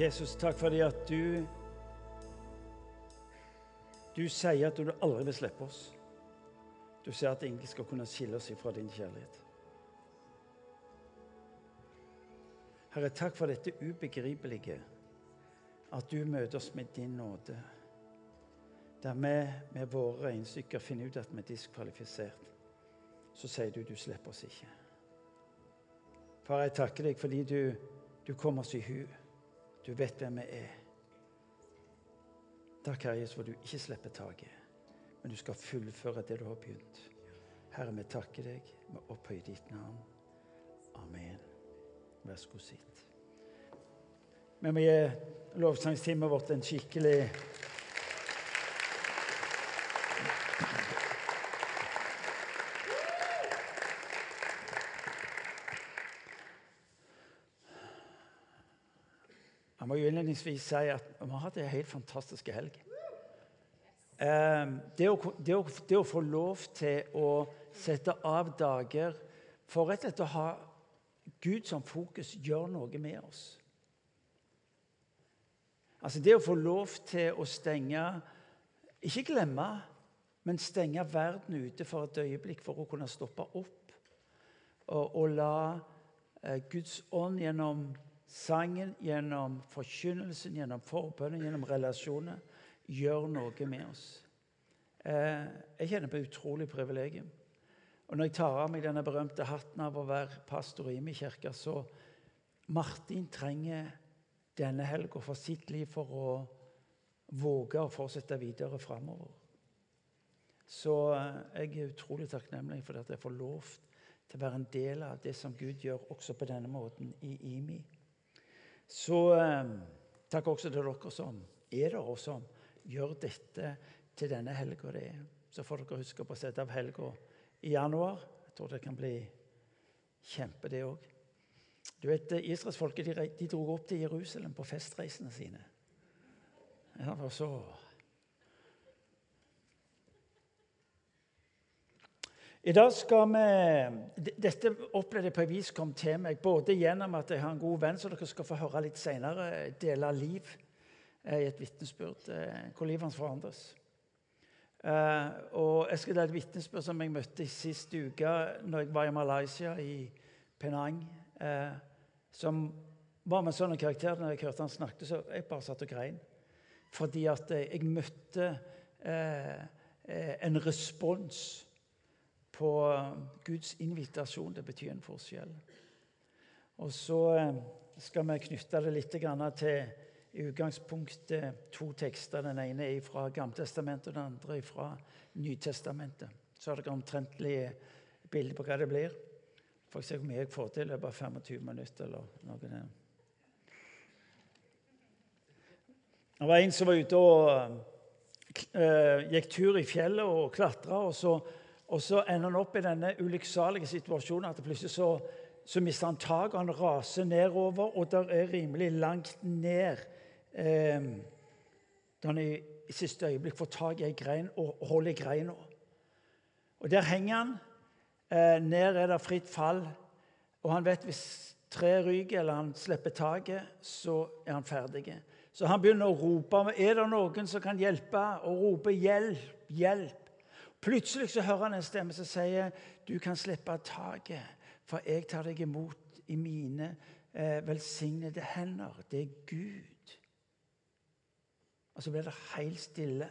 Jesus, takk fordi at du Du sier at du aldri vil slippe oss. Du sier at ingen skal kunne skille oss fra din kjærlighet. Herre, takk for dette ubegripelige, at du møter oss med din nåde. Der vi med våre regnestykker finner ut at vi er diskvalifisert, så sier du du slipper oss ikke. Far, jeg takker deg fordi du, du kom oss i hu. Du vet hvem vi er. Takk, Herre Jesus, for du ikke slipper taket, men du skal fullføre det du har begynt. Herre, vi takker deg. Vi opphøyer ditt navn. Amen. Vær så god, sitt. Vi må gi lovsangstimen vårt en skikkelig innledningsvis si at vi har hatt en helt fantastisk helg. Eh, det å, det, å, det å, få lov til å sette av dager for rett og slett å ha Gud som fokus, gjør noe med oss. Altså Det å få lov til å stenge Ikke glemme, men stenge verden ute for et øyeblikk for å kunne stoppe opp og, og la eh, Guds ånd gjennom sangen, gjennom forkynnelsen, gjennom forbønnen, gjennom relasjoner, gjør noe med oss. Eh, jeg kjenner på utrolig privilegium. Og Når jeg tar av meg denne berømte hatten av å være pastor i min kirke, så Martin trenger denne helga for sitt liv for å våge å fortsette videre framover. Så eh, jeg er utrolig takknemlig for at jeg får lov til å være en del av det som Gud gjør også på denne måten i IMI. Så eh, takk også til dere som er der, og som gjør dette til denne helga det er. Så får dere huske på å sette av helga i januar. Jeg tror det kan bli kjempe, det òg. Du vet, Israelsfolket de, de dro opp til Jerusalem på festreisene sine. Ja, var så I dag skal vi, Dette opplevde jeg på en vis kom til meg både gjennom at jeg har en god venn som dere skal få høre litt senere, dele liv eh, i et vitnesbyrd eh, hvor livet hans forandres. Uh, og Jeg skal dele et vitnesbyrd som jeg møtte sist uke når jeg var i Malaysia, i Penang. Som var med en sånn karakter når jeg hørte han snakket, så jeg bare satt og grein. Fordi at jeg møtte en respons på Guds invitasjon. Det betyr en forskjell. Og så eh, skal vi knytte det litt til i utgangspunktet to tekster. Den ene er fra Gammeltestamentet, og den andre er fra Nytestamentet. Så har dere omtrentlig bilde på hva det blir. Får se hvor mye jeg får til i løpet av 25 minutter. eller noe. Det var en som var ute og uh, gikk tur i fjellet og klatra. Og så og så ender han opp i denne ulykksalige situasjonen at plutselig så, så mister han taket, og han raser nedover, og der er rimelig langt ned eh, Da han i, i, siste øyeblikk får tak i ei grein og holder i greina. Og der henger han. Eh, ned er det fritt fall. Og han vet hvis treet ryker eller han slipper taket, så er han ferdig. Så han begynner å rope. Er det noen som kan hjelpe? Og rope 'hjelp, hjelp'. Plutselig så hører han en stemme som sier, 'Du kan slippe taket, for jeg tar deg imot i mine eh, velsignede hender.' Det er Gud. Og så blir det helt stille.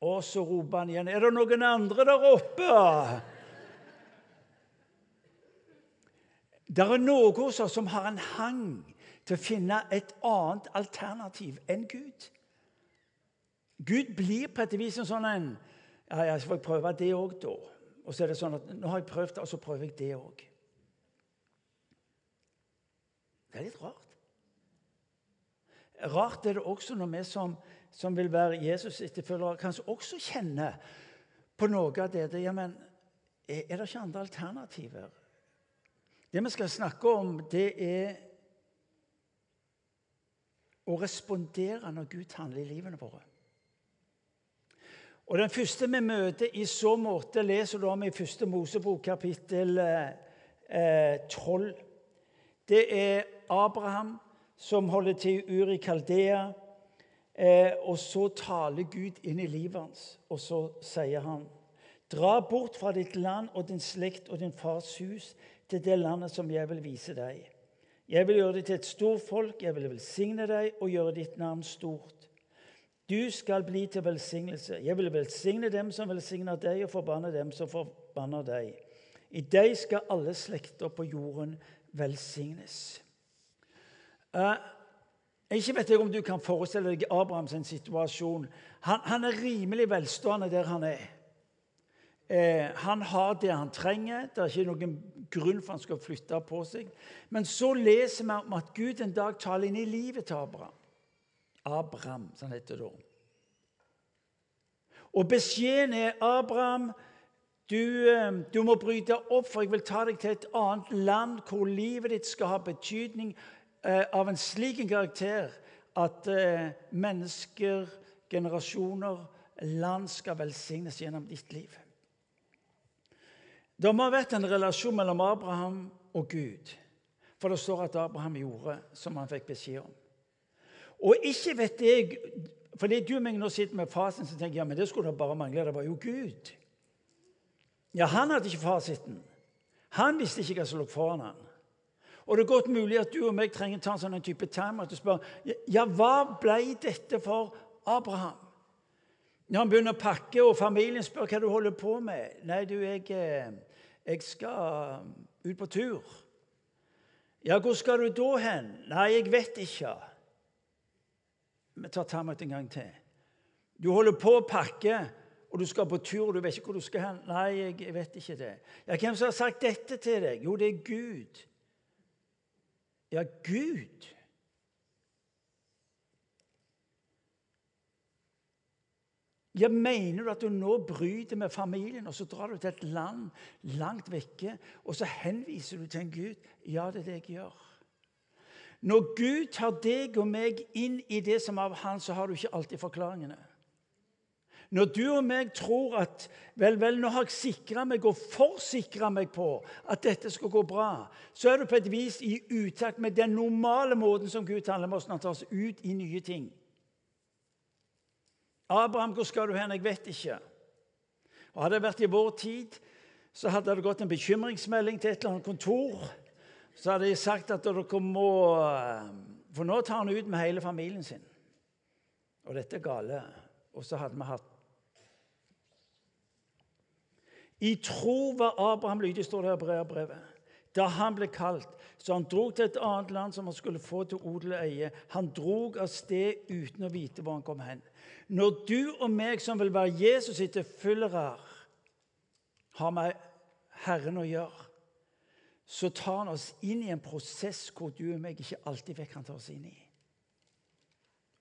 Og så roper han igjen, 'Er det noen andre der oppe?' Det er noe hos oss som har en hang til å finne et annet alternativ enn Gud. Gud blir på et vis en sånn en ja, ja, så får jeg prøve det òg, da. Og så er det sånn at nå har jeg prøvd det, og så prøver jeg det òg. Det er litt rart. Rart er det også når vi som, som vil være Jesus-etterfølgere, kanskje også kjenner på noe av det. Ja, men er det ikke andre alternativer? Det vi skal snakke om, det er å respondere når Gud handler i livene våre. Og Den første vi møter i så måte, leser du om i første Mosebok, kapittel eh, 12. Det er Abraham som holder til i Uri Kaldea. Eh, og så taler Gud inn i livet hans, og så sier han Dra bort fra ditt land og din slekt og din fars hus til det landet som jeg vil vise deg. Jeg vil gjøre deg til et stort folk, jeg vil velsigne deg og gjøre ditt navn stort. Du skal bli til velsignelse. Jeg vil velsigne dem som velsigner deg, og forbanne dem som forbanner deg. I deg skal alle slekter på jorden velsignes. Uh, ikke vet jeg om du kan forestille deg Abrahams situasjon. Han, han er rimelig velstående der han er. Eh, han har det han trenger. Det er ikke noen grunn for han skal flytte på seg. Men så leser vi om at Gud en dag taler inn i livet til Abraham. Abraham, som han heter da. Og beskjeden er Abraham, du, eh, du, må bryte opp, for jeg vil ta deg til et annet land hvor livet ditt skal ha betydning eh, av en slik karakter at eh, mennesker, generasjoner, land skal velsignes gjennom ditt liv. Det må ha vært en relasjon mellom Abraham og Gud. For det står at Abraham gjorde som han fikk beskjed om. Og ikke vet jeg Fordi du og meg nå sitter med fasiten, så tenker jeg ja, men det skulle da bare mangle. Det var jo Gud. Ja, han hadde ikke fasiten. Han visste ikke hva som lå foran han. Og det er godt mulig at du og meg trenger ta en sånn type time at du spør ja, hva ble dette for Abraham? Når han begynner å pakke, og familien spør hva du holder på med Nei, du, jeg, eh, jeg skal ut på tur. Ja, hvor skal du da hen? Nei, jeg vet ikke. Vi tar timeout en gang til. Du holder på å pakke, og du skal på tur, og du vet ikke hvor du skal hen. Nei, jeg vet ikke det. Ja, Hvem som har sagt dette til deg? Jo, det er Gud. Ja, Gud. Ja, Mener du at du nå bryter med familien, og så drar du til et land langt vekke, og så henviser du til en Gud? Ja, det er det jeg gjør. Når Gud tar deg og meg inn i det som er av Han, så har du ikke alltid forklaringene. Når du og meg tror at vel, vel, nå har jeg sikra meg og forsikra meg på at dette skal gå bra, så er du på et vis i utakt med den normale måten som Gud taler med oss når han tar oss ut i nye ting. Abraham, hvor skal du hen? Jeg vet ikke. Og Hadde det vært i vår tid, så hadde det gått en bekymringsmelding til et eller annet kontor. Så hadde de sagt at dere må eh, For nå tar han ut med hele familien sin. Og dette er gale. Og så hadde vi hatt I tro var Abraham lydig, står det i brevet. Da han ble kalt, så han drog til et annet land som han skulle få til odel og eie. Han drog av sted uten å vite hvor han kom hen. Når du og meg som vil være Jesus etterfølgere, har med Herren å gjøre, så tar han oss inn i en prosess hvor du og meg ikke alltid kan ta oss inn i.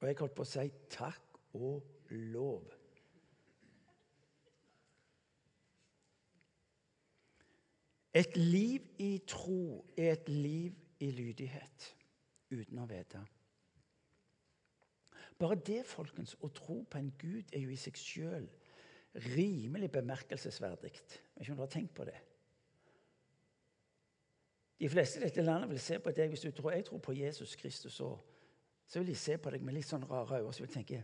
Og jeg holdt på å si takk og lov. Et liv i tro er et liv i lydighet uten å vite. Bare det, folkens, å tro på en Gud er jo i seg sjøl rimelig bemerkelsesverdig. Ikke om du har tenkt på det. De fleste i dette landet vil se på deg hvis du tror jeg tror på Jesus Kristus. Så, så vil de se på deg med litt sånn rare øyne. Så vil tenke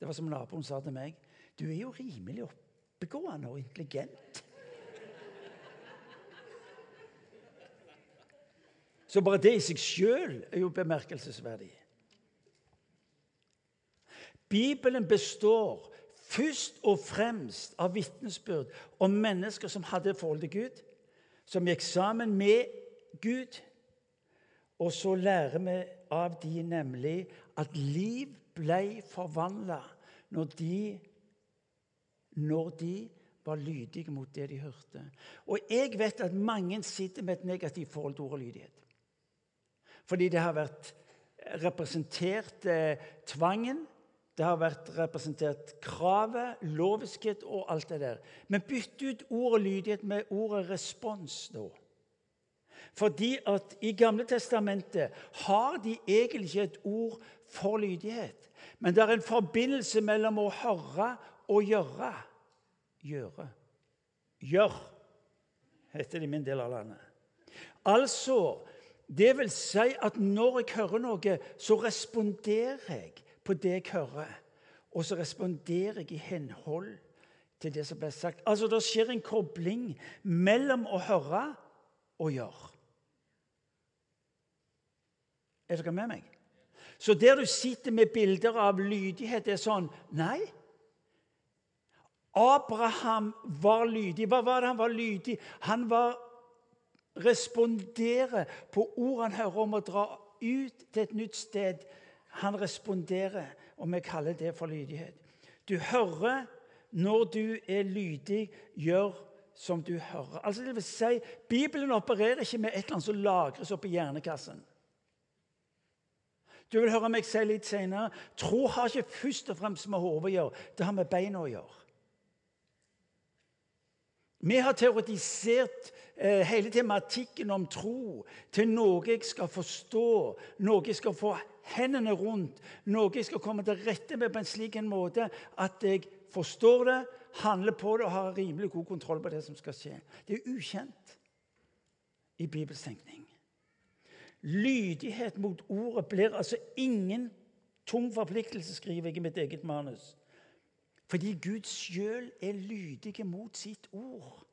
Det var som naboen sa til meg. Du er jo rimelig oppegående og intelligent. Så bare det i seg sjøl er jo bemerkelsesverdig. Bibelen består først og fremst av vitnesbyrd om mennesker som hadde forhold til Gud, som gikk sammen med Gud. Og så lærer vi av de nemlig at liv ble forvandla når de, når de var lydige mot det de hørte. Og jeg vet at mange sitter med et negativt forhold til ord og lydighet. Fordi det har vært representert eh, tvangen, det har vært representert kravet, loviskhet og alt det der. Men bytt ut ordet lydighet med ordet respons, da. Fordi at i Gamle testamentet har de egentlig ikke et ord for lydighet. Men det er en forbindelse mellom å høre og gjøre. Gjøre. Gjør, heter det i min del av landet. Altså, Det vil si at når jeg hører noe, så responderer jeg på det jeg hører. Og så responderer jeg i henhold til det som ble sagt. Altså, Det skjer en kobling mellom å høre og gjøre. Er dere med meg? Så der du sitter med bilder av lydighet, det er sånn Nei. Abraham var lydig. Hva var det han var lydig? Han var responderer på ord han hører om å dra ut til et nytt sted. Han responderer, og vi kaller det for lydighet. Du hører når du er lydig, gjør som du hører. Altså det vil si, Bibelen opererer ikke med et eller annet som lagres oppi hjernekassen. Du vil høre meg si litt senere tro har ikke først og fremst med hodet å gjøre. Det har med beina å gjøre. Vi har teoretisert eh, hele tematikken om tro til noe jeg skal forstå, noe jeg skal få hendene rundt, noe jeg skal komme til rette med på en slik en måte at jeg forstår det, handler på det og har rimelig god kontroll på det som skal skje. Det er ukjent i Bibels tenkning. Lydighet mot ordet blir altså ingen tung forpliktelse, skriver jeg i mitt eget manus. Fordi Gud sjøl er lydig mot sitt ord.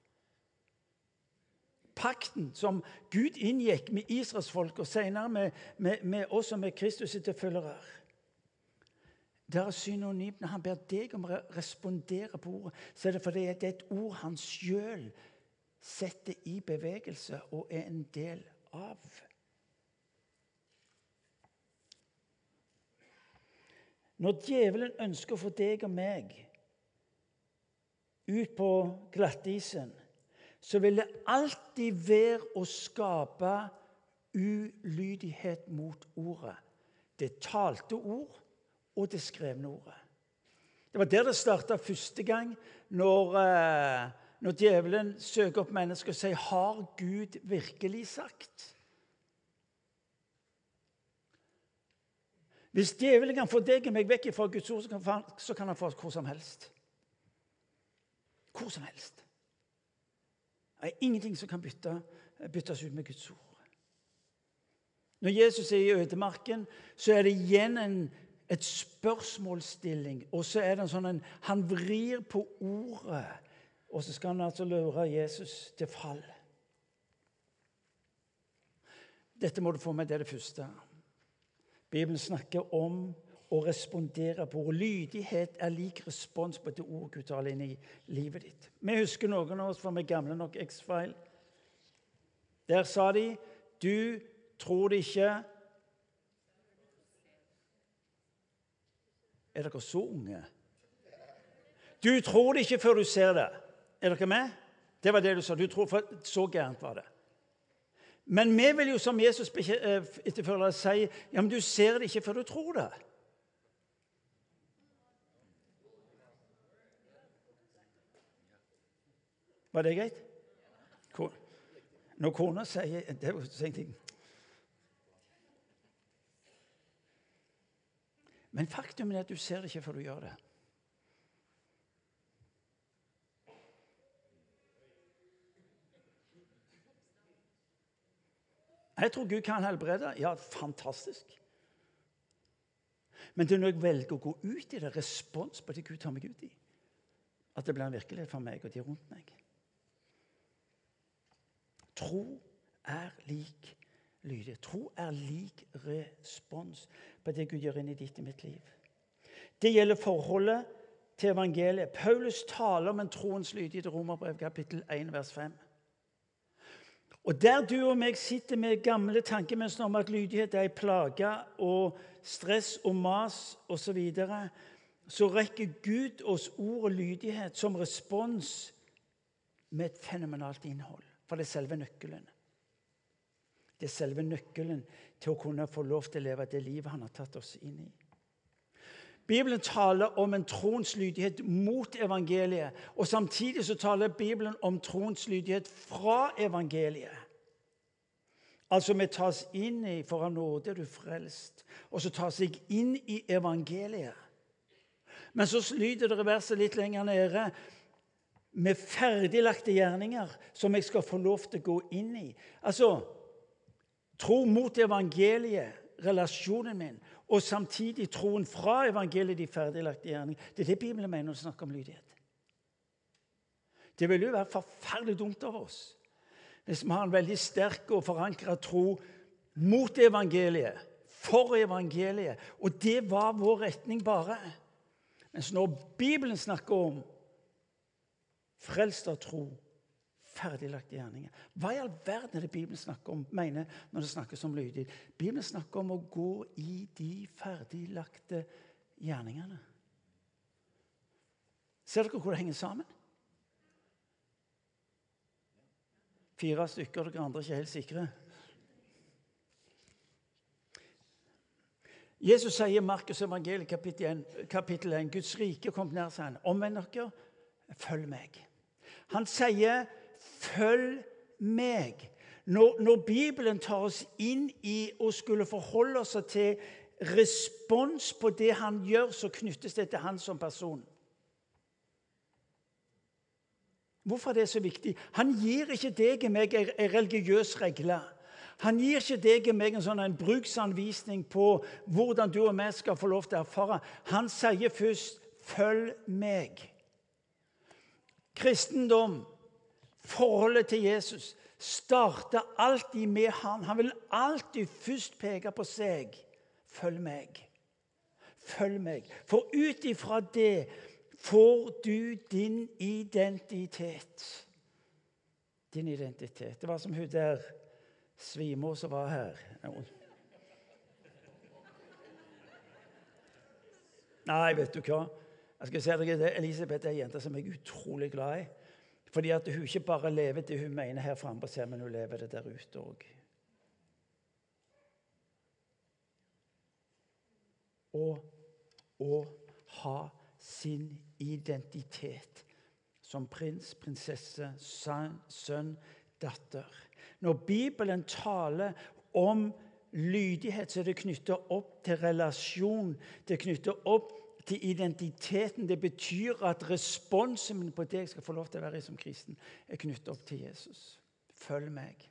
Pakten som Gud inngikk med Israels folk og senere med, med, med oss som er Kristus' følgere. Det er synonymt. Når han ber deg om å respondere på ordet, så er det fordi det er et ord han sjøl setter i bevegelse og er en del av. Når djevelen ønsker å få deg og meg ut på glattisen, så vil det alltid være å skape ulydighet mot ordet. Det talte ord og det skrevne ordet. Det var der det starta første gang, når, eh, når djevelen søker opp mennesker og sier 'Har Gud virkelig sagt?' Hvis djevelen kan få deg og meg vekk fra Guds ord, så kan, han, få oss hvor som helst. Hvor som helst. Det er ingenting som kan bytte, byttes ut med Guds ord. Når Jesus er i ødemarken, så er det igjen en, et spørsmålsstilling. Og så er det en sånn en, Han vrir på ordet, og så skal han altså lure Jesus til fall. Dette må du få med, det er det første. Bibelen snakker om å respondere på ord. Lydighet er lik respons på det ordet Gud taler inn i livet ditt. Vi husker noen av oss, for vi gamle nok, X-File. Der sa de 'Du tror det ikke' Er dere så unge? Du tror det ikke før du ser det. Er dere med? Det var det du sa. Du tror, for Så gærent var det. Men vi vil jo som Jesus etterfølger si ja, men du ser det ikke før du tror det. Var det greit? Når kona sier Det var en ting. Men faktum er at du ser det ikke før du gjør det. Jeg tror Gud kan helbrede. Ja, fantastisk. Men det er når jeg velger å gå ut i det, respons på det Gud tar meg ut i, at det blir en virkelighet for meg og de rundt meg. Tro er lik lydighet. Tro er lik respons på det Gud gjør inn i ditt og mitt liv. Det gjelder forholdet til evangeliet. Paulus taler om en troens lydighet i Romerbrev kapittel 1, vers 5. Og Der du og meg sitter med gamle tankemønstre om at lydighet er ei plage og stress og mas osv., så, videre, så rekker Gud oss ord og lydighet som respons med et fenomenalt innhold. For det er selve nøkkelen. Det er selve nøkkelen til å kunne få lov til å leve det livet han har tatt oss inn i. Bibelen taler om en troens lydighet mot evangeliet. Og samtidig så taler Bibelen om troens lydighet fra evangeliet. Altså vi tas inn i For av nåde du frelst. Og så tas jeg inn i evangeliet. Men så lyder det verset litt lenger nede med ferdiglagte gjerninger som jeg skal få lov til å gå inn i. Altså, Tro mot evangeliet, relasjonen min, og samtidig troen fra evangeliet, de ferdiglagte gjerninger. Det er det Bibelen mener når det snakker om lydighet. Det ville jo være forferdelig dumt av oss hvis vi har en veldig sterk og forankra tro mot evangeliet, for evangeliet, og det var vår retning bare. Mens når Bibelen snakker om frelst av tro, ferdiglagte gjerninger Hva i all verden er det Bibelen snakker om, mener når det snakkes om lydig? Bibelen snakker om å gå i de ferdiglagte gjerningene. Ser dere hvor det henger sammen? Fire stykker, dere andre er ikke helt sikre. Jesus sier i Markus evangeliet kapittel 1, kapittel 1 Guds rike kom nær seg. Omvend dere, følg meg. Han sier 'følg meg'. Når, når, Bibelen tar oss inn i å skulle forholde oss til respons på det han gjør, så knyttes det til han som person. Hvorfor er det så viktig? Han gir ikke deg og meg en religiøs regle. Han gir ikke deg og meg en sånn en bruksanvisning på hvordan du og vi skal få lov til å erfare. Han sier først 'følg meg'. Kristendom Forholdet til Jesus starter alltid med han. Han vil alltid først peke på seg. Følg meg. Følg meg. For ut ifra det får du din identitet. Din identitet. Det var som hun der svima som var her. Nei, vet du hva? Jeg skal si deg, Elisabeth er ei jente som jeg er utrolig glad i. Fordi at hun ikke bare lever det hun mener her framme på scenen, men hun lever det der ute òg. Å ha sin identitet som prins, prinsesse, sønn, datter. Når Bibelen taler om lydighet, så er det knytta opp til relasjon. Det er knytta opp til identiteten. Det betyr at responsen min på det jeg skal få lov til å være som kristen, er knyttet opp til Jesus. Følg meg.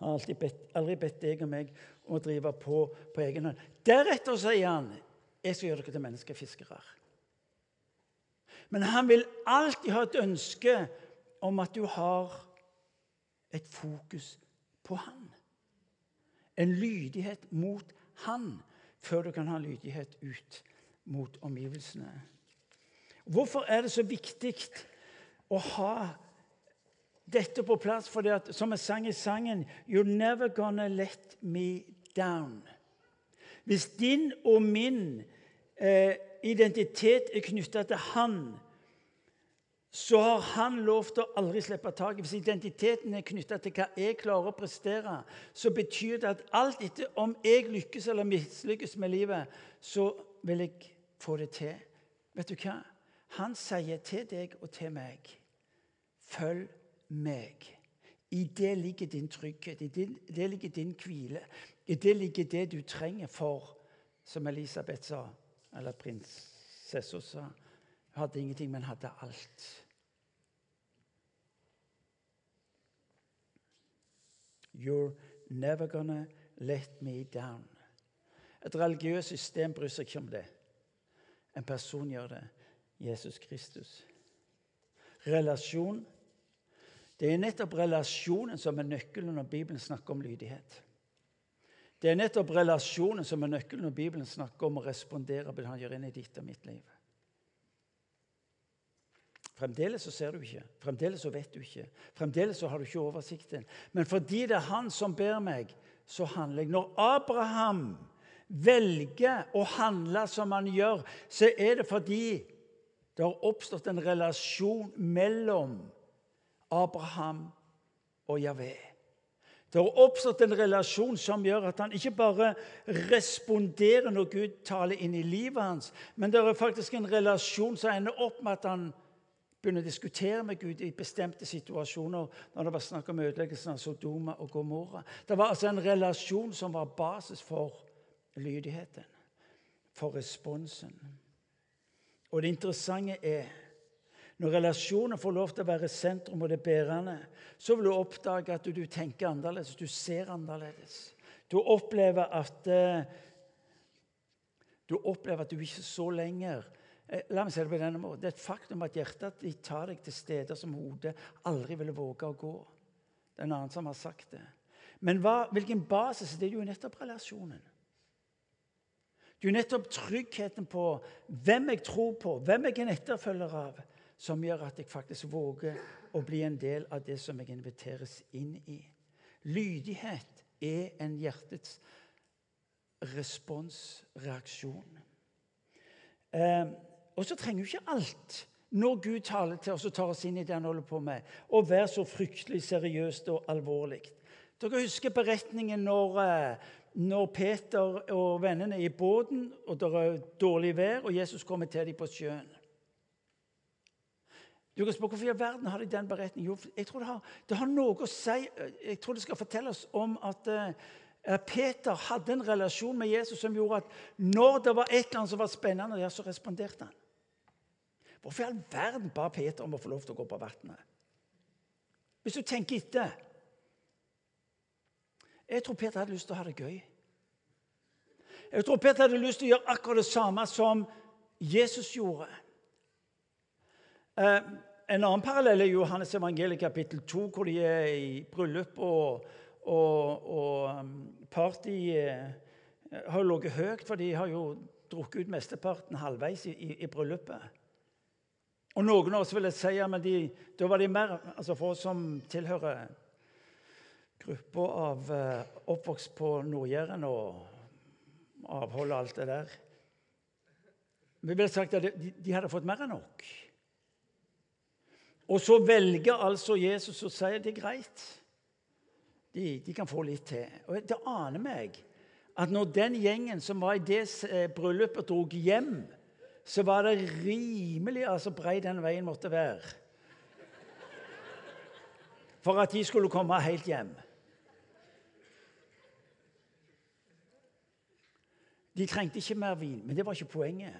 Han har aldri bedt, aldri bedt deg og meg om å drive på på egen hånd. Deretter sier han jeg skal gjøre dere til menneskefiskere. Men han vil alltid ha et ønske om at du har et fokus på han. En lydighet mot han før du kan ha lydighet ut mot omgivelsene. Hvorfor er det så viktig å ha dette på plass? For det at, som jeg sang i sangen You're never gonna let me down. Hvis din og min eh, identitet er knytta til han, så har han lov til å aldri slippe taket. Hvis identiteten er knytta til hva jeg klarer å prestere, så betyr det at alt etter om jeg lykkes eller mislykkes med livet, så vil jeg få det til. Vet du hva? Han sier til deg og til meg Følg meg. I det ligger din trygghet, i det ligger din hvile. I det ligger det du trenger for, som Elisabeth sa, eller prinsessa sa. Hun hadde ingenting, men hadde alt. You're never gonna let me down. Et religiøst system bryr seg ikke om det. En person gjør det. Jesus Kristus. Relasjon. Det er nettopp relasjonen som er nøkkelen når Bibelen snakker om lydighet. Det er nettopp relasjonen som er nøkkelen når Bibelen snakker om å respondere på det han gjør inn i ditt og mitt liv. Fremdeles så ser du ikke, fremdeles så vet du ikke, fremdeles så har du ikke oversikten. Men fordi det er han som ber meg, så handler jeg. Når Abraham velger å handle som han gjør, så er det fordi det har oppstått en relasjon mellom Abraham og Javé. Det har oppstått en relasjon som gjør at han ikke bare responderer når Gud taler inn i livet hans, men det er faktisk en relasjon som ender opp med at han begynner å diskutere med Gud i bestemte situasjoner, når det var snakk om ødeleggelsen av Sodoma og Gomorra. Det var altså en relasjon som var basis for lydigheten, for responsen. Og det interessante er når relasjoner får lov til å være sentrum og det bærende, så vil du oppdage at du tenker annerledes, du ser annerledes. Du opplever at eh, du opplever at du ikke så lenger eh, La meg si Det på denne måten. Det er et faktum at hjertet ditt tar deg til steder som hodet aldri ville våge å gå. Det er en annen som har sagt det. Men hva, hvilken basis? Det er jo nettopp relasjonen. Det er jo nettopp tryggheten på hvem jeg tror på, hvem jeg er en etterfølger av, som gjør at jeg faktisk våger å bli en del av det som jeg inviteres inn i. Lydighet er en hjertets responsreaksjon. Eh, og så trenger jo ikke alt når Gud taler til oss og tar oss inn i det han holder på med, å være så fryktelig seriøst og alvorlig. Dere husker beretningen når, eh, når Peter og vennene er i båten, og det er dårlig vær, og Jesus kommer til dem på sjøen. Du kan spørre Hvorfor i all verden har de den beretningen? Jo, jeg tror det har, det har, noe å si Jeg tror det skal fortelles om at Eh, Peter hadde en relasjon med Jesus som gjorde at når det var et eller annet som var spennende, ja, så responderte han. Hvorfor i all verden ba Peter om å få lov til å gå på vannet? Hvis du tenker etter Jeg tror Peter hadde lyst til å ha det gøy. Jeg tror Peter hadde lyst til å gjøre akkurat det samme som Jesus gjorde. Eh, en annen parallell er Johannes evangeliet kapittel 2, hvor de er i bryllup. og og, og um, party eh, har ligget høyt, for de har jo drukket ut mesteparten halvveis i, i, i bryllupet. Og noen av oss vil si men de, da var de mer altså For oss som tilhører gruppa av uh, oppvokst på Nord-Jæren og avhold alt det der Vi ville sagt at de, de hadde fått mer enn nok. Og så velger altså Jesus å si at det er greit de, de, kan få litt til. Og Det aner meg at når den gjengen som var i det eh, bryllupet, dro hjem, så var det rimelig altså brei den veien måtte være. For at de skulle komme helt hjem. De trengte ikke mer vin, men det var ikke poenget.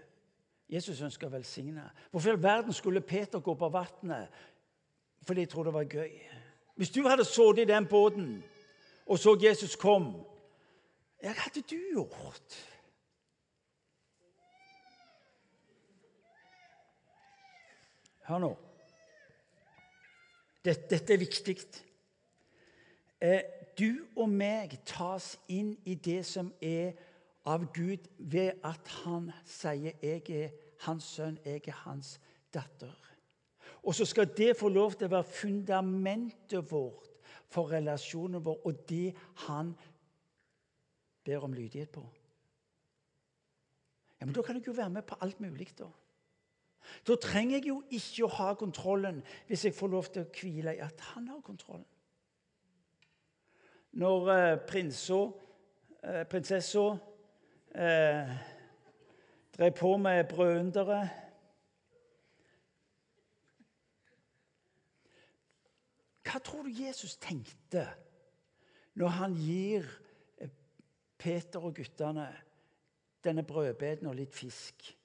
Jesus ønska å velsigne. Hvorfor i all verden skulle Peter gå på vannet? Fordi de trodde det var gøy. Hvis du hadde sittet i den båten og så Jesus kom, hva hadde du gjort? Hør nå. Dette, dette er viktig. Eh, du og meg tas inn i det som er av Gud, ved at han sier 'jeg er hans sønn, jeg er hans datter'. Og så skal det få lov til å være fundamentet vårt for relasjonen vår og det han ber om lydighet på. Ja, men Da kan jeg jo være med på alt mulig. Da Da trenger jeg jo ikke å ha kontrollen hvis jeg får lov til å hvile i at han har kontrollen. Når eh, prinsa, eh, prinsessa eh, drev på med brøndere. Hva tror du Jesus tenkte når han gir eh, Peter og guttene denne brødbeten og litt fisk?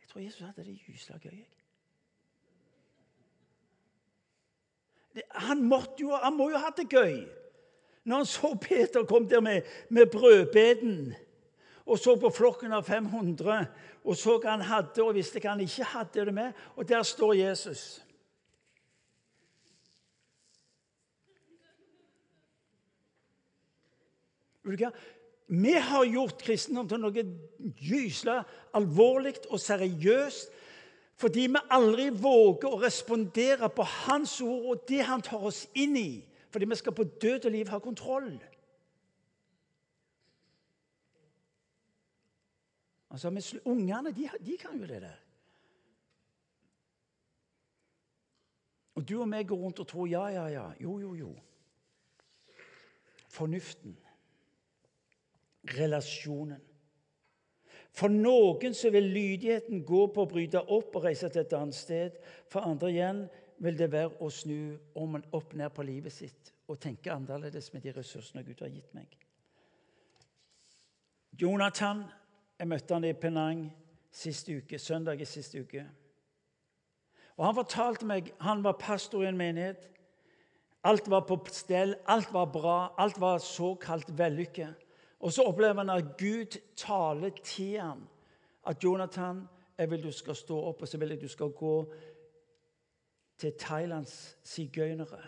Jeg tror Jesus hadde det gysla gøy. Han, jo, han må jo ha det gøy når han så Peter kom der med, med brødbeten og så på flokken av 500 og så hva han hadde, og visste hva han ikke hadde det med. Og der står Jesus. Vi har gjort kristendom til noe gysla alvorlig og seriøst fordi vi aldri våger å respondere på Hans ord og det Han tar oss inn i. Fordi vi skal på død og liv ha kontroll. Altså, Ungene de, de kan jo det der. Og du og meg går rundt og tror ja, ja, ja. Jo, jo, jo. Fornuften. Relasjonen. For noen så vil lydigheten gå på å bryte opp og reise til et annet sted. For andre igjen vil det være å snu om opp ned på livet sitt og tenke annerledes med de ressursene Gud har gitt meg. Jonathan jeg møtte han i Penang siste uke, søndag i siste uke. Og Han fortalte meg Han var pastor i en menighet. Alt var på stell, alt var bra, alt var såkalt vellykket. Og så opplever han at Gud taler til ham at Jonathan, jeg vil du skal stå opp, og så vil jeg du skal gå til Thailands sigøynere.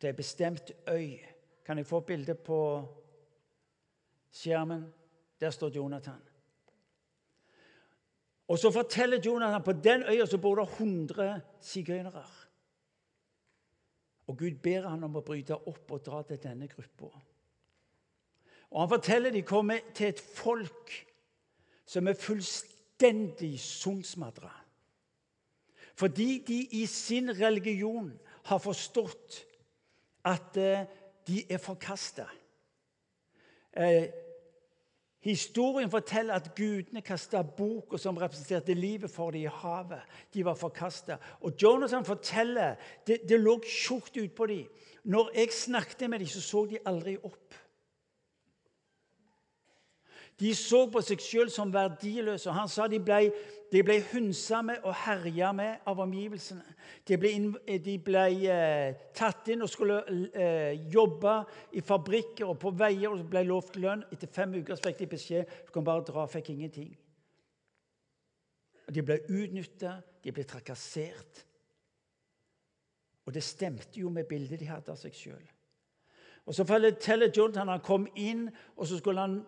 Det er bestemt øy. Kan jeg få et bilde på skjermen? Der står Jonathan. Og så forteller Jonathan på den øya så bor det 100 sigøynere. Og Gud ber han om å bryte opp og dra til denne gruppa. Og Han forteller de kommer til et folk som er fullstendig sundsmadra. Fordi de i sin religion har forstått at eh, de er forkasta. Eh, historien forteller at gudene kasta boka som representerte livet for dem i havet. De var forkasta. Og Jonathan forteller det, det lå tjukt utpå dem. Når jeg snakket med dem, så så de aldri opp. De så på seg sjøl som verdiløse. Han sa de ble, de ble hunsa med og herja med av omgivelsene. De ble, de ble eh, tatt inn og skulle eh, jobbe i fabrikker og på veier og ble lovt lønn. Etter fem uker fikk de beskjed du kan bare dra, fikk ingenting. De ble utnytta, de ble trakassert. Og det stemte jo med bildet de hadde av seg sjøl. Og Så forteller Jonathan han kom inn, og så skulle han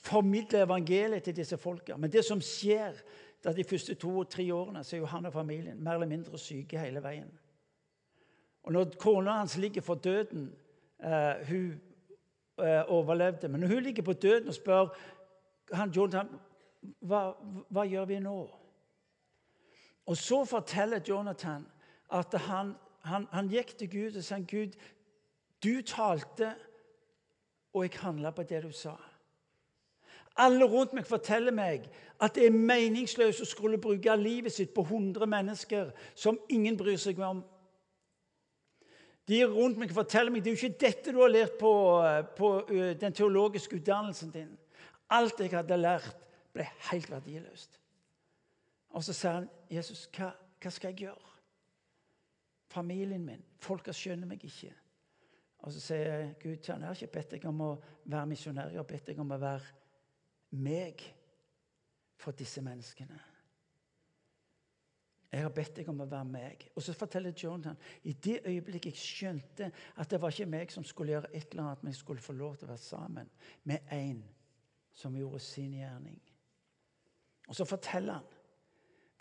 formidle evangeliet til disse folka. Men det som skjer da de første to-tre årene, så er jo han og familien mer eller mindre syke hele veien. Og når kona hans ligger for døden eh, Hun eh, overlevde, men når hun ligger på døden og spør han Jonathan hva, hva gjør vi nå? Og så forteller Jonathan at han, han, han gikk til Gud og sa Gud, du talte, og jeg handla på det du sa. Alle rundt meg forteller meg at det er meningsløst å skulle bruke livet sitt på 100 mennesker som ingen bryr seg om. De rundt meg forteller meg det er jo ikke dette du har lært på, på den teologiske utdannelsen din. Alt jeg hadde lært, ble helt verdiløst. Og så sa han, 'Jesus, hva, hva skal jeg gjøre?' Familien min, folka skjønner meg ikke. Og så sier 'Gud, jeg har ikke bedt deg om å være misjonær, jeg har bedt deg om å være meg for disse menneskene. Jeg har bedt deg om å være meg. Og så forteller Jonathan i det øyeblikket jeg skjønte at det var ikke meg som skulle gjøre et eller annet, men jeg skulle få lov til å være sammen med en som gjorde sin gjerning. Og så forteller han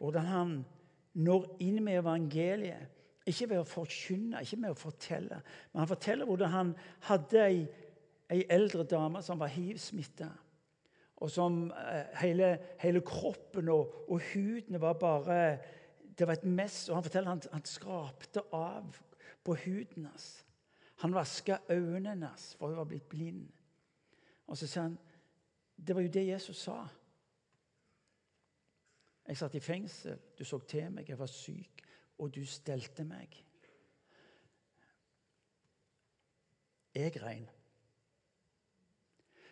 hvordan han når inn med evangeliet. Ikke ved å forkynne, ikke med å fortelle, men han forteller hvordan han hadde ei, ei eldre dame som var hiv-smitta og som eh, hele, hele kroppen og, og, huden var bare Det var et mess. Og han forteller han, han skrapte av på huden hans. Han vaska øynene hans, for hun var blitt blind. Og så sa han Det var jo det Jesus sa. Jeg satt i fengsel, du så til meg, jeg var syk, og du stelte meg. Jeg regn.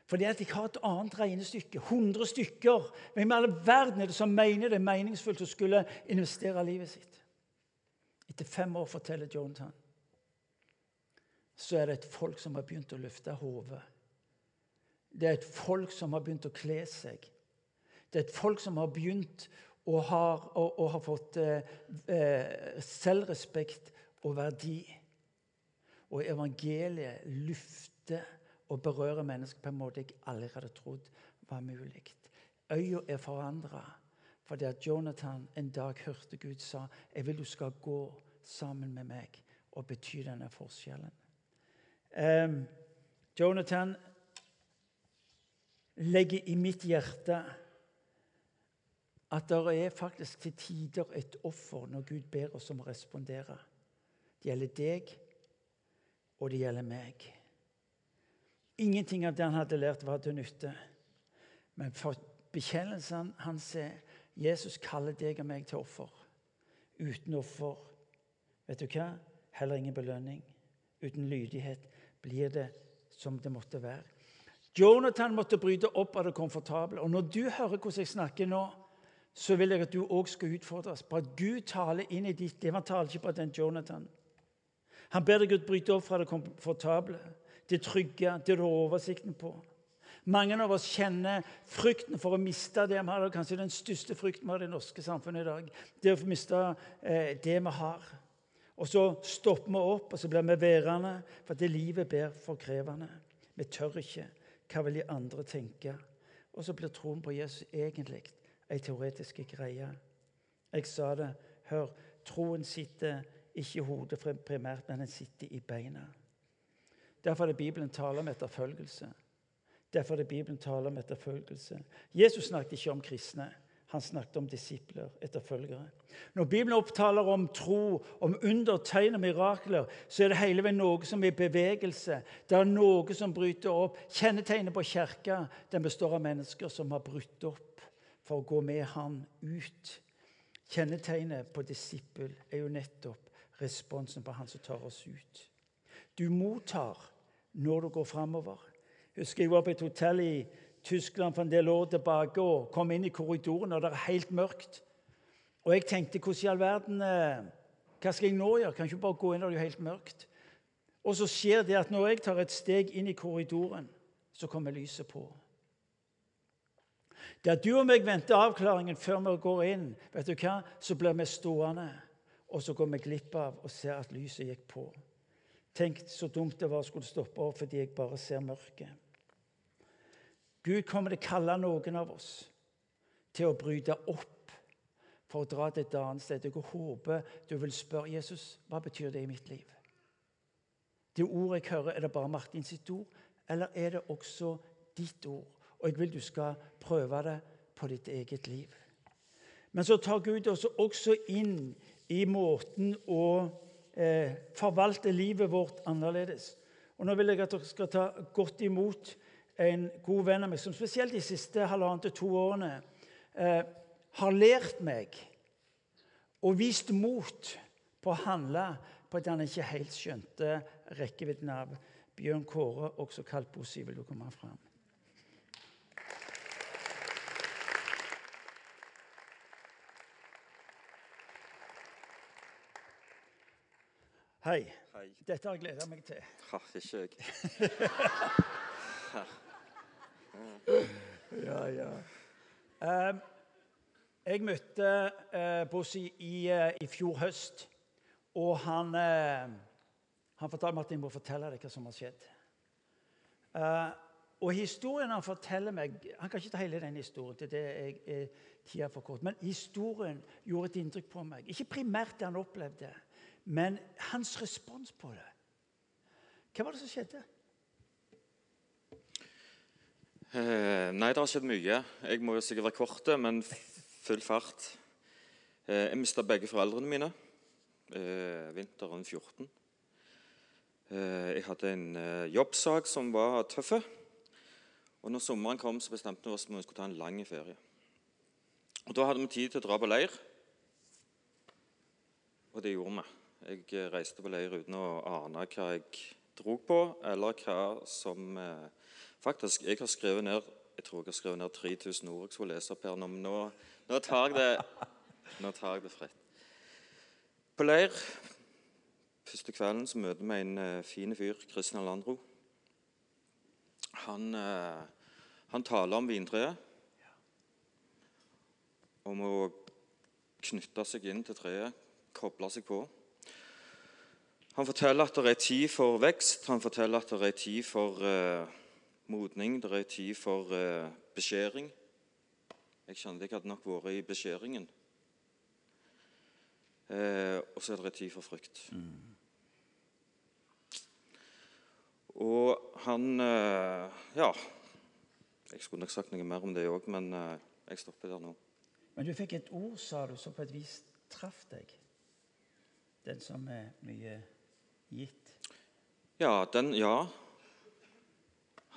Fordi at jeg har et annet regnestykke. 100 stykker. Hvem i all verden er det som mener det er meningsfullt å skulle investere livet sitt? Etter fem år, forteller Jonathan, så er det et folk som har begynt å løfte hodet. Det er et folk som har begynt å kle seg. Det er et folk som har begynt å ha, og, har fått eh, eh, selvrespekt og verdi. Og evangeliet lufter og berøre mennesker på en måte jeg aldri hadde trodd var mulig. Øya er forandra fordi at Jonathan en dag hørte Gud sa jeg vil du skal gå sammen med meg og bety denne forskjellen. Um, Jonathan legger i mitt hjerte at det er faktisk til tider et offer når Gud ber oss om å respondere. Det gjelder deg, og det gjelder meg. Ingenting av det han hadde lært, var til nytte. Men for bekjennelsen hans er Jesus kaller deg og meg til offer. Uten offer, vet du hva? Heller ingen belønning. Uten lydighet blir det som det måtte være. Jonathan måtte bryte opp av det komfortable. Og når du hører hvordan jeg snakker nå, så vil jeg at du òg skal utfordres på at Gud taler inn i ditt liv. Han taler ikke på den Jonathan. Han ber deg å bryte opp fra det komfortable, det trygge, det du har oversikten på. Mange av oss kjenner frykten for å miste det vi har. Det er kanskje den største frykten vi har i det norske samfunnet i dag. Det å miste eh, det vi har. Og så stopper vi opp, og så blir vi værende, for det livet blir for krevende. Vi tør ikke. Hva vil de andre tenke? Og så blir troen på Jesus egentlig ei teoretisk greie. Jeg sa det. Hør, troen sitter ikke i hodet primært, men den sitter i beina. Derfor er det Bibelen taler om etterfølgelse. Derfor er det Bibelen taler om etterfølgelse. Jesus snakket ikke om kristne. Han snakket om disipler, etterfølgere. Når Bibelen opptaler om tro, om under, tegn og mirakler, så er det hele veien noe som er bevegelse. Det er noe som bryter opp. Kjennetegnet på kirka består av mennesker som har brutt opp for å gå med han ut. Kjennetegnet på disippel er jo nettopp responsen på han som tar oss ut. Du mottar når du går framover husker jeg var på et hotell i Tyskland for en del år tilbake og kom inn i korridoren, og det er helt mørkt. Og jeg tenkte hvordan i all verden eh, Hva skal jeg nå gjøre? Kan ikke bare gå inn når det er helt mørkt? Og så skjer det at når jeg tar et steg inn i korridoren, så kommer lyset på. Der du og meg venter avklaringen før vi går inn, vet du hva, så blir vi stående, og så går vi glipp av og ser at lyset gikk på. Tenk så dumt det var å skulle stoppe opp fordi jeg bare ser mørket. Gud kommer til å kalle noen av oss til å bryte opp for å dra til et annet sted. Jeg håper du vil spørre Jesus hva betyr det i mitt liv. Det ordet jeg hører, er det bare Martin sitt ord, eller er det også ditt ord? Og jeg vil du skal prøve det på ditt eget liv. Men så tar Gud oss også inn i måten å eh, forvalte livet vårt annerledes. Og Nå vil jeg at dere skal ta godt imot en god venn av meg som spesielt de siste halvannet til to årene eh, har lært meg og vist mot på å handle på at han ikke helt skjønte rekkevidden av. Bjørn Kåre, også kalt Bossi, vil du komme fram? Hei. Hei. Dette har jeg gleda meg til. Ha, ikke jeg. Ja, ja. Um, jeg møtte uh, Bossi i, uh, i, fjor høst, og han, uh, han fortalte meg at jeg må fortelle deg hva som har skjedd. Uh, og historien han forteller meg Han kan ikke ta hele den historien, til det jeg, er tida for kort. Men historien gjorde et inntrykk på meg. Ikke primært det han opplevde, men hans respons på det. Hva var det som skjedde? Eh, nei, det har skjedd mye. Jeg må jo sikkert være kort, men full fart. Eh, jeg mista begge foreldrene mine eh, vinteren 14. Eh, jeg hadde en eh, jobbsak som var tøff. Og når sommeren kom, så bestemte vi oss for vi skulle ta en lang ferie. Og Da hadde vi tid til å dra på leir, og det gjorde vi. Jeg eh, reiste på leir uten å ane hva jeg dro på, eller hva som eh, Faktisk, jeg har skrevet ned jeg tror jeg har skrevet ned 3000 ord jeg skulle lese opp her nå, nå, tar jeg det, nå tar jeg det fritt. På leir første kvelden så møter vi en uh, fin fyr, Christian Landro. Han, uh, han taler om vintreet. Om å knytte seg inn til treet, koble seg på. Han forteller at det er tid for vekst, han forteller at det er tid for uh, modning, det er tid for uh, beskjæring. Jeg kjente jeg hadde nok vært i beskjæringen. Uh, og så er det tid for frykt. Mm. Og han Ja. Jeg skulle nok sagt noe mer om det òg, men jeg stopper der nå. Men du fikk et ord, sa du, som på et vis traff deg. Den som er mye gitt. Ja, den, ja.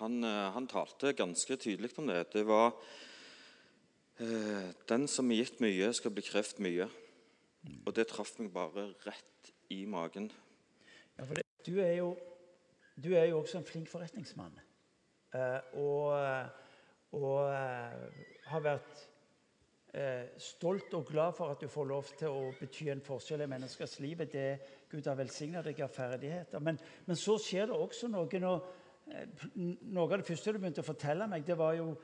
Han, eh, han, talte ganske tydelig om det. Det var eh, Den som er gitt mye, skal bli krevd mye. Og det traff meg bare rett i magen. Ja, for det, du, er jo, du er jo også en flink forretningsmann. eh, og, og eh, har vært eh, stolt og glad for at du får lov til å bety en forskjell i menneskers liv. Det Gud har velsigna deg av ferdigheter. Men, men, så skjer det også noe når eh, Noe av det første du begynte å fortelle meg, det var jo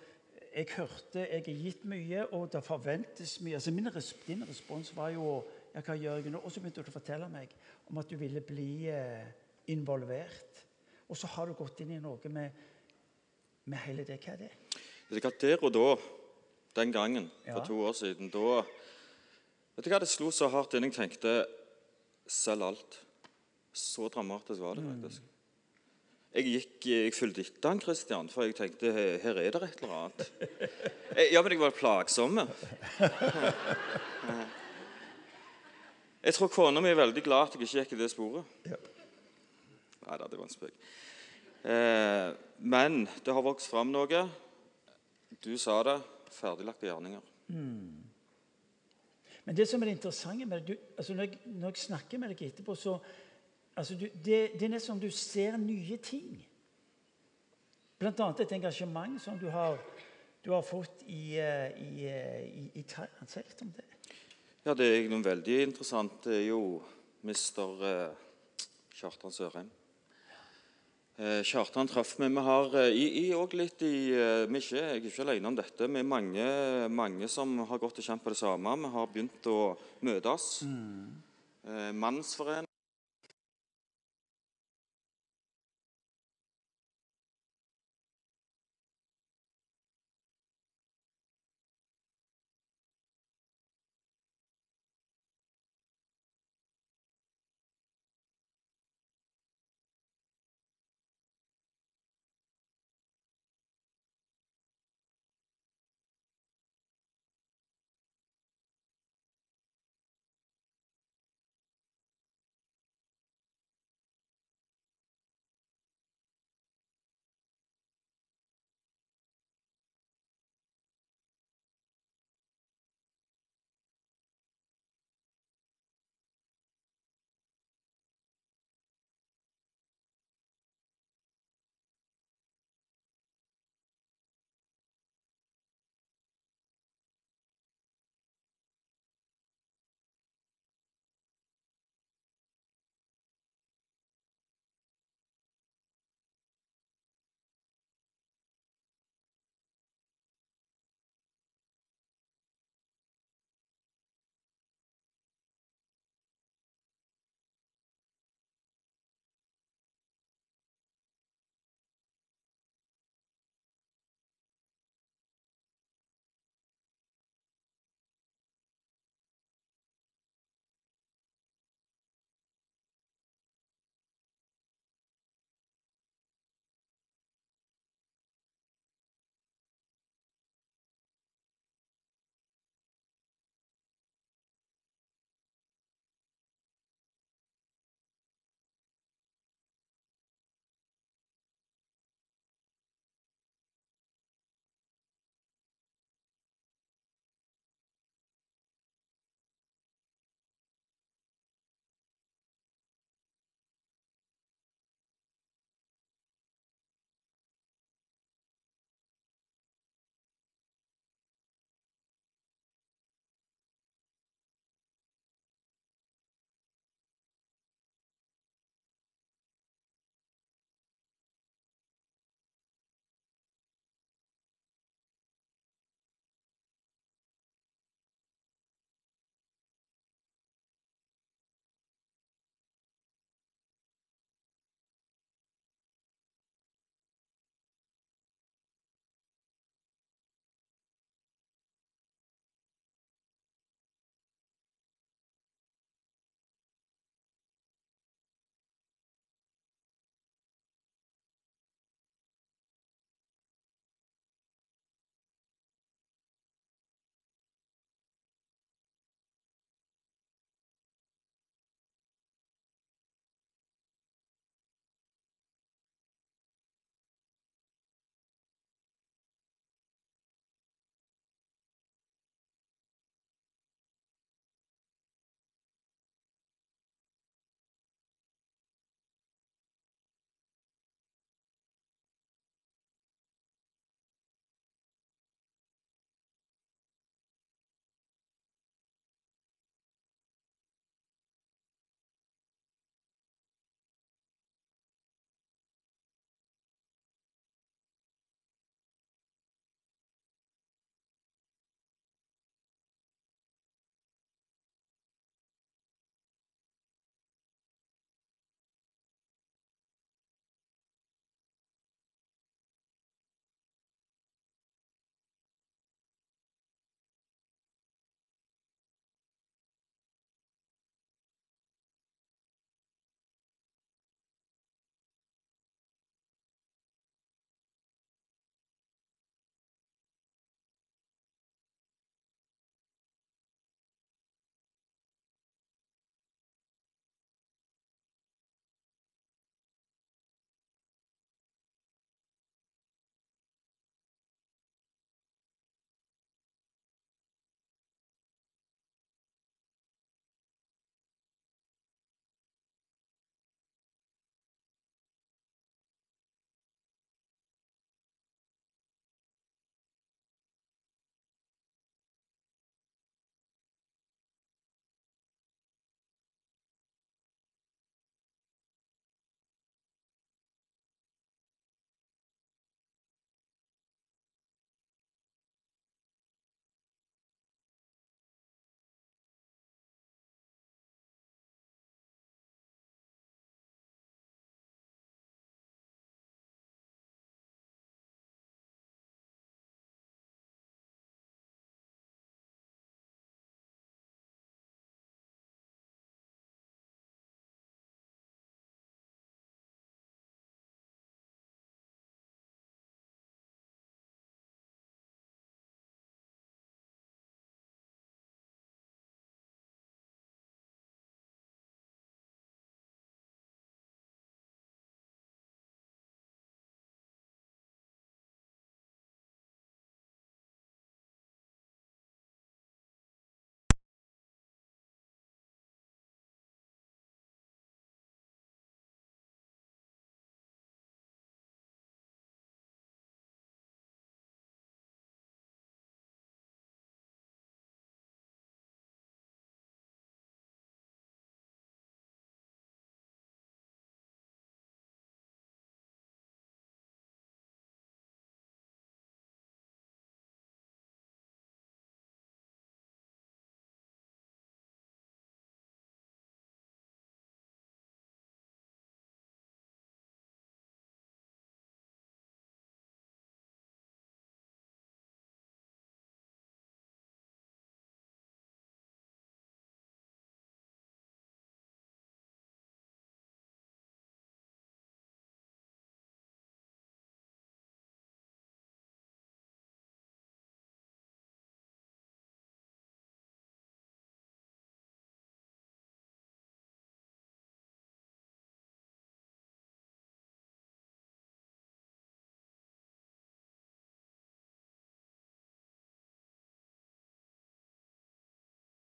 Jeg hørte jeg er gitt mye, og det forventes mye. Altså min, Din respons var jo ja, hva gjør jeg nå? Og så begynte du å fortelle meg om at du ville bli eh, involvert. Og så har du gått inn i noe med, med hele det. Hva er det? Det er der og da den gangen for to år siden. Da vet du hva det slo så hardt inn. Jeg tenkte selg alt. Så dramatisk var det mm. faktisk. Jeg gikk, jeg fulgte etter han Christian, for jeg tenkte her er det et eller annet. Ja, men jeg var plagsom. Jeg tror kona mi er veldig glad at jeg ikke gikk i det sporet. Nei da, det var en spøk. Eh, men det har vokst fram noe. Du sa det ferdiglagte gjerninger. Mm. Men det som er det interessante med det, altså når, jeg, når, jeg, snakker med deg etterpå, så altså du, det, det, er nesten som du ser nye ting. Blant annet et engasjement som du har, du har fått i, eh, i, eh, i, i Thailand. Si litt om det. Ja, det er noe veldig interessant. Det er jo mister eh, Kjartan Sørheim. Eh, Kjartan traff meg. Vi har eh, i, i litt i vi er ikke, Jeg er ikke alene om dette. Vi er mange, mange som har gått og kjent på det samme. Vi har begynt å møtes. Mm. Mannsforening